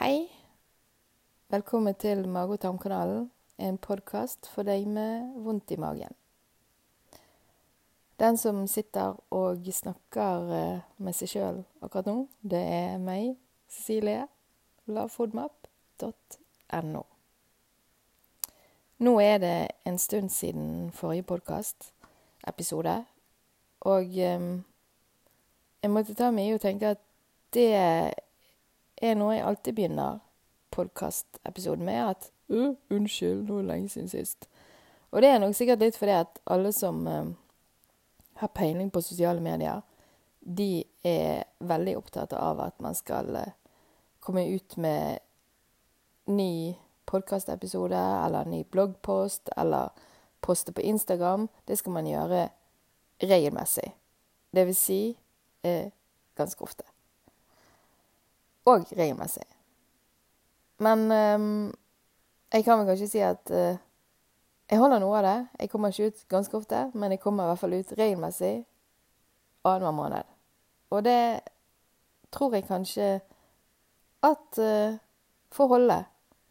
Hei. Velkommen til Mage- og tarmkanalen, en podkast for deg med vondt i magen. Den som sitter og snakker eh, med seg sjøl akkurat nå, det er meg, Cecilie, lavfodmap.no. Nå er det en stund siden forrige podkast-episode, og um, jeg måtte ta meg i å tenke at det er noe jeg alltid begynner podkastepisoden med, at uh, 'Unnskyld, nå er det lenge siden sist'. Og det er nok sikkert litt fordi at alle som uh, har peiling på sosiale medier, de er veldig opptatt av at man skal uh, komme ut med ny podkastepisode eller ny bloggpost eller poste på Instagram. Det skal man gjøre regelmessig. Det vil si ganske ofte og regelmessig. Men um, jeg kan vel kanskje si at uh, jeg holder noe av det. Jeg kommer ikke ut ganske ofte, men jeg kommer i hvert fall ut regelmessig annenhver måned. Og det tror jeg kanskje at uh, får holde.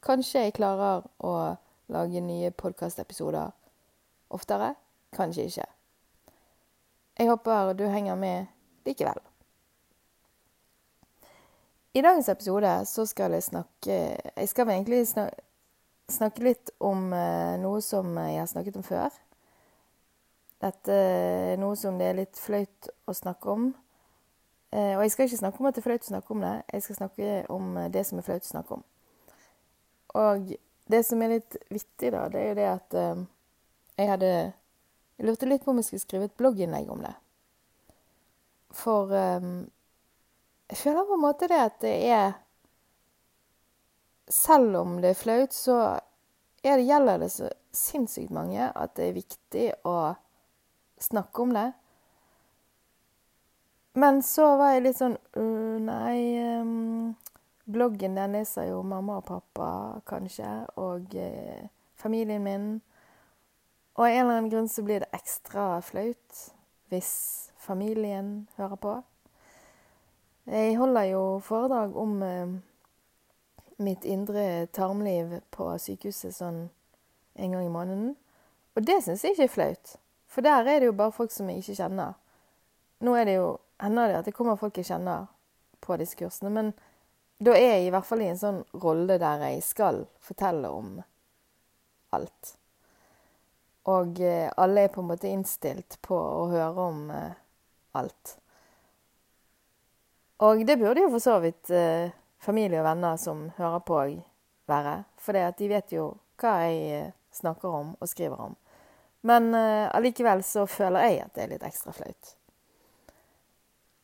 Kanskje jeg klarer å lage nye podkastepisoder oftere. Kanskje ikke. Jeg håper du henger med likevel. I dagens episode så skal jeg snakke Jeg skal egentlig snakke, snakke litt om uh, noe som jeg har snakket om før. Dette er noe som det er litt flaut å snakke om. Uh, og jeg skal ikke snakke om at det er flaut å snakke om det, jeg skal snakke om det som er flaut å snakke om. Og det som er litt vittig, da, det er jo det at jeg hadde Jeg lurte litt på om jeg skulle skrive et blogginnlegg om det. For um, jeg føler på en måte det at det er Selv om det er flaut, så er det, gjelder det så sinnssykt mange at det er viktig å snakke om det. Men så var jeg litt sånn uh, Nei, um, bloggen den leser jo mamma og pappa, kanskje, og uh, familien min. Og av en eller annen grunn så blir det ekstra flaut hvis familien hører på. Jeg holder jo foredrag om eh, mitt indre tarmliv på sykehuset sånn en gang i måneden. Og det syns jeg ikke er flaut, for der er det jo bare folk som jeg ikke kjenner. Nå er det jo, hender det at det kommer folk jeg kjenner på disse kursene, men da er jeg i hvert fall i en sånn rolle der jeg skal fortelle om alt. Og eh, alle er på en måte innstilt på å høre om eh, alt. Og det burde jo for så vidt eh, familie og venner som hører på, være. For de vet jo hva jeg eh, snakker om og skriver om. Men eh, så føler jeg at det er litt ekstra flaut.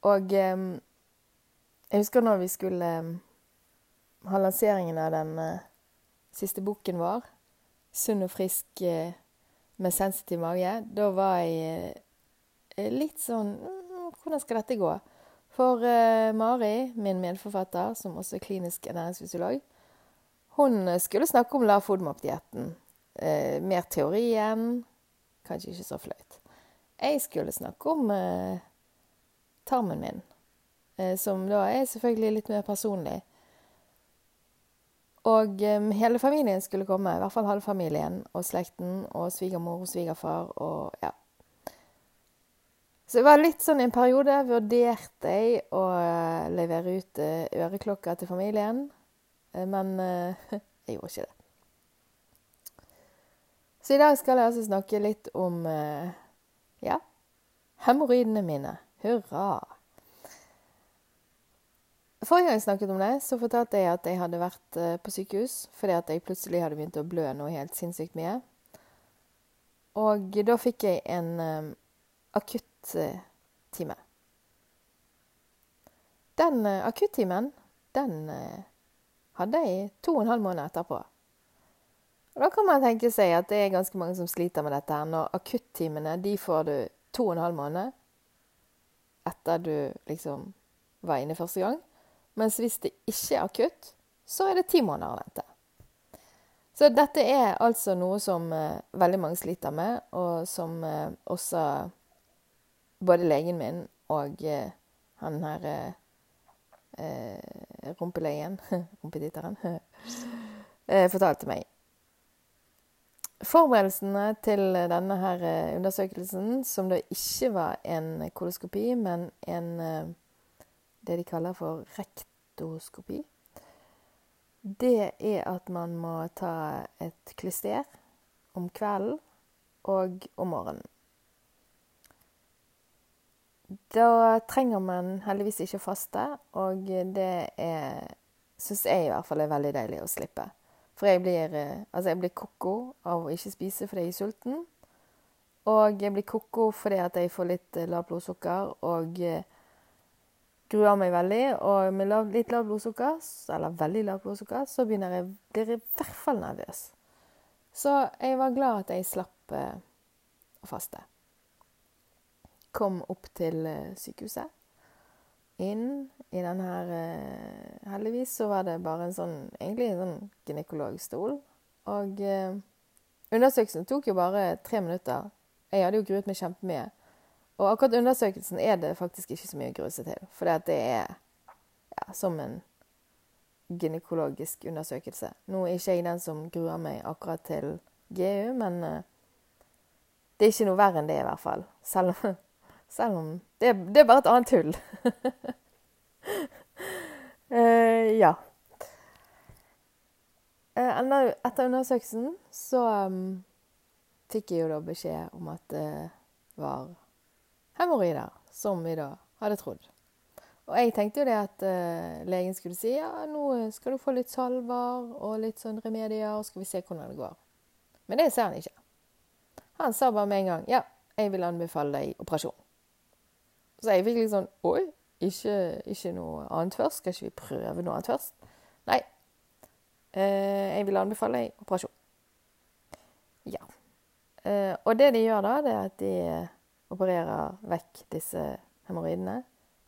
Og eh, jeg husker når vi skulle eh, ha lanseringen av den eh, siste boken vår, 'Sunn og frisk med sensitiv mage', da var jeg litt sånn mm, Hvordan skal dette gå? For uh, Mari, min medforfatter, som også er klinisk ernæringsfysiolog, hun skulle snakke om lav FODMAP-dietten. Uh, mer teorien. Kanskje ikke så flaut. Jeg skulle snakke om uh, tarmen min, som da er selvfølgelig litt mer personlig. Og um, hele familien skulle komme, i hvert fall halvfamilien og slekten og svigermor og svigerfar og ja. Så det var litt sånn en periode vurderte jeg å eh, levere ut øreklokka øreklokker til familien. Eh, men jeg gjorde ikke det. Så i dag skal jeg altså snakke litt om ja, hemoroidene mine. Hurra! Forrige gang jeg snakket om det, så fortalte jeg at jeg hadde vært på sykehus fordi at jeg plutselig hadde begynt å blø noe helt sinnssykt mye. Og da fikk jeg en akutt akuttime. Den uh, akuttimen, den uh, hadde jeg to og en halv måned etterpå. Og Da kan man tenke seg at det er ganske mange som sliter med dette. her, Når akuttimene de får du to og en halv måned etter du liksom var inne første gang. Mens hvis det ikke er akutt, så er det ti måneder å vente. Så dette er altså noe som eh, veldig mange sliter med, og som eh, også både legen min og eh, han her eh, rumpelegen, rumpetitteren, eh, fortalte meg. Forberedelsene til denne her eh, undersøkelsen, som da ikke var en koloskopi, men en eh, det de kaller for rektoskopi, det er at man må ta et klyster om kvelden og om morgenen. Da trenger man heldigvis ikke faste, og det syns jeg i hvert fall er veldig deilig å slippe. For jeg blir, eh, altså jeg blir ko-ko av å ikke spise fordi jeg er sulten. Og jeg blir ko-ko fordi at jeg får litt lav lavt blodsukker og eh, gruer meg veldig. Og med lav, litt lavt blodsukker, eller veldig lavt blodsukker, så begynner jeg, blir jeg i hvert fall nervøs. Så jeg var glad at jeg slapp eh, å faste. Kom opp til eh, sykehuset inn i den her eh, Heldigvis så var det bare en sånn egentlig en sånn gynekologstol. Og eh, undersøkelsen tok jo bare tre minutter. Jeg hadde jo gruet meg kjempemye. Og akkurat undersøkelsen er det faktisk ikke så mye å grue seg til. For det er ja, som en gynekologisk undersøkelse. Nå er ikke jeg den som gruer meg akkurat til GU, men eh, det er ikke noe verre enn det, i hvert fall. Selv om selv om det, det er bare et annet tull. uh, ja. Uh, etter undersøkelsen så um, fikk jeg jo da beskjed om at det var hemoroider, som vi da hadde trodd. Og jeg tenkte jo det at uh, legen skulle si ja, nå skal du få litt salver og litt sånn remedier, og skal vi se hvordan det går. Men det ser han ikke. Han sa bare med en gang ja, jeg vil anbefale deg operasjon. Så jeg fikk litt sånn Oi, ikke, ikke, noe annet først? Skal ikke vi prøve noe annet først? Nei. Eh, jeg vil anbefale en operasjon. Ja. Eh, og det de gjør da, det er at de opererer vekk disse hemoroidene.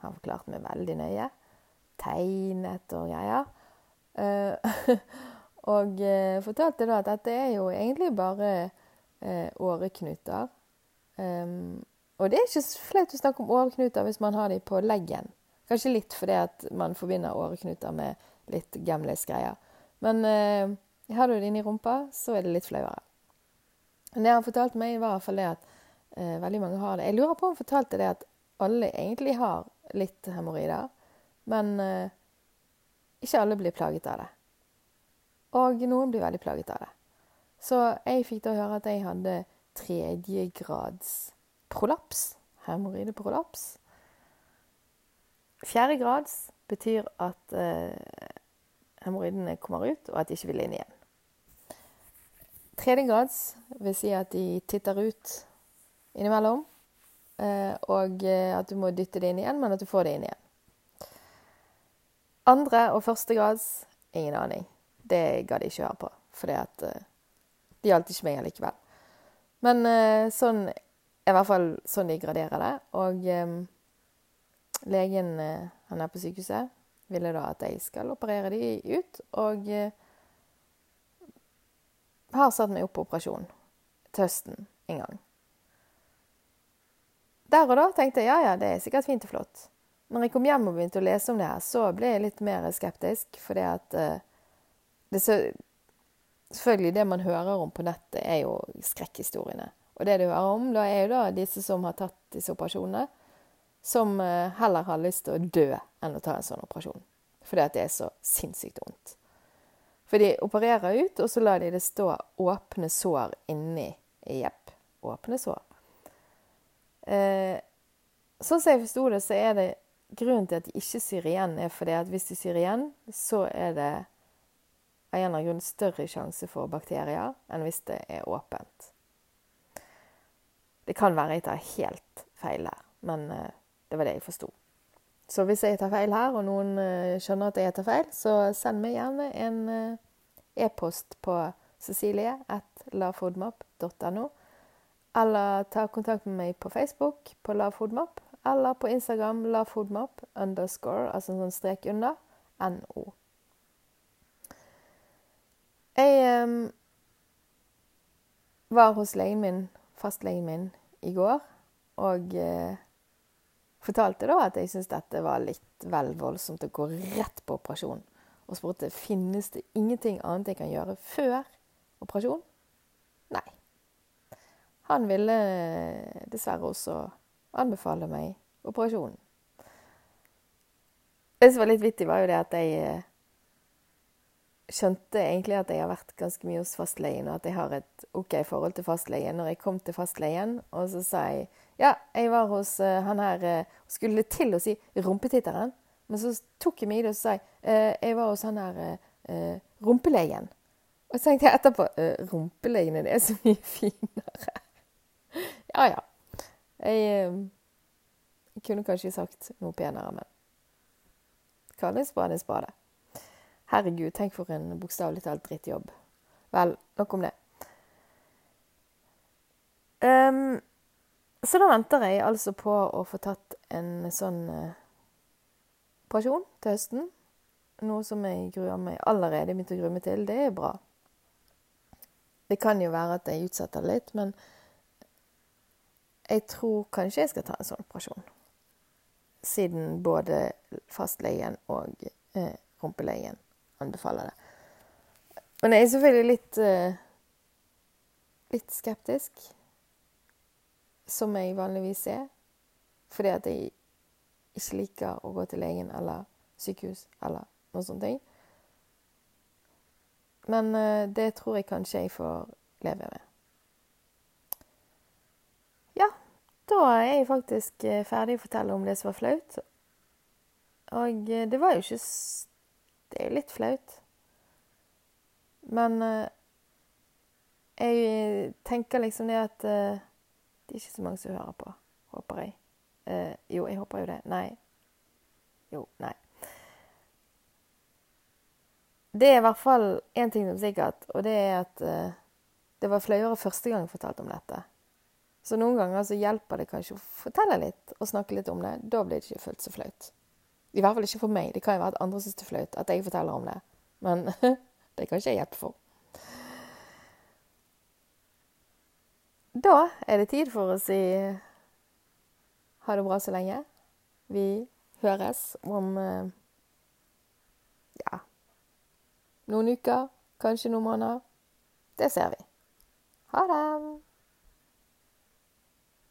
Han forklarte meg veldig nøye. Tegnet og greier. Eh, og fortalte da at dette er jo egentlig bare åreknuter. Um, og det er ikke flaut å snakke om åreknuter hvis man har de på leggen. Kanskje litt fordi at man forbinder åreknuter med litt gamlis-greier. Men eh, har du det inni rumpa, så er det litt flauere. Det han fortalte meg, var i hvert fall det at eh, veldig mange har det. Jeg lurer på om han fortalte det at alle egentlig har litt hemoroider, men eh, ikke alle blir plaget av det. Og noen blir veldig plaget av det. Så jeg fikk da høre at jeg hadde tredjegrads prolaps, hemoroideprolaps. Fjerde grads betyr at eh, hemoroidene kommer ut, og at de ikke vil inn igjen. Tredje grads vil si at de titter ut innimellom, eh, og eh, at du må dytte det inn igjen, men at du får det inn igjen. Andre og første grads ingen aning. Det gadd jeg ikke høre på, for det eh, gjaldt ikke meg allikevel. Men eh, sånn er i hvert fall sånn de graderer det. Og um, legen uh, han er på sykehuset ville da at jeg skal operere de ut. Og uh, har satt meg opp på operasjon til høsten en gang. Der og da tenkte jeg ja, ja, det er sikkert fint og flott. Når jeg kom hjem og begynte å lese om det her, så ble jeg litt mer skeptisk. fordi at uh, det så, Selvfølgelig, det man hører om på nettet, er jo skrekkhistoriene. Og det du hører om, da er jo da disse som har tatt disse operasjonene, som eh, heller har lyst til å dø enn å ta en sånn operasjon. Fordi at det er så sinnssykt vondt. For de opererer ut, og så lar de det stå åpne sår inni. Jepp, åpne sår. Eh, sånn som jeg forsto det, så er det grunnen til at de ikke syr igjen, er fordi at hvis de syr igjen, så er det av en eller annen grunn større sjanse for bakterier enn hvis det er åpent. Det kan være jeg tar helt feil her, men uh, det var det jeg forsto. Så hvis jeg tar feil her, og noen uh, skjønner at jeg tar feil, så send meg gjerne en uh, e-post på cecilie.lavfodmap.no. Eller ta kontakt med meg på Facebook på lavfodmap, eller på Instagram lavfodmap underscore, altså en sånn strek under, no. Jeg um, var hos legen min fastlegen min i går og eh, fortalte da at jeg syntes dette var litt vel voldsomt å gå rett på operasjon. Og spurte finnes det ingenting annet jeg kan gjøre før operasjon. Nei. Han ville dessverre også anbefale meg operasjonen. Det som var litt vittig, var jo det at jeg eh, skjønte egentlig at jeg har vært ganske mye hos fastlegen, og at jeg har et OK forhold til fastlegen. Når jeg kom til fastlegen, og så sa jeg ja, jeg var hos uh, han her uh, Skulle til å si rumpetitteren, men så tok jeg meg i det og sa jeg uh, jeg var hos han her rumpelegen. Og så tenkte jeg etterpå rumpelegen, det er så mye finere. ja ja. Jeg, jeg kunne kanskje sagt noe penere, men kall en spade en spade. Herregud, tenk for en bokstavelig talt drittjobb. Vel, nok om det. Um, så da venter jeg altså på å få tatt en sånn uh, operasjon til høsten. Noe som jeg gruer meg allerede begynte å grue meg til. Det er bra. Det kan jo være at jeg utsetter det litt, men jeg tror kanskje jeg skal ta en sånn operasjon. Siden både fastlegen og eh, rumpelegen anbefaler det. Men jeg er selvfølgelig litt uh, litt skeptisk, som jeg vanligvis er. Fordi at jeg ikke liker å gå til legen eller sykehus eller noe sånt. Men uh, det tror jeg kanskje jeg får leve med. Ja, da er jeg faktisk eh, ferdig å fortelle om det som var flaut. Og det var jo ikke det er jo litt flaut. Men uh, jeg tenker liksom det at uh, det er ikke så mange som hører på, håper jeg. Uh, jo, jeg håper jo det. Nei. Jo, nei. Det er i hvert fall én ting som er sikkert, og det er at det var flauere første gang jeg fortalte om dette. Så noen ganger så hjelper det kanskje å fortelle litt og snakke litt om det. Da blir det ikke fullt så flaut. I hvert fall ikke for meg. Det kan jo være at andre syns det er flaut at jeg forteller om det. Men det kan ikke jeg hjelpe for. Da er det tid for å si ha det bra så lenge. Vi høres om eh, ja noen uker, kanskje noen måneder. Det ser vi. Ha det!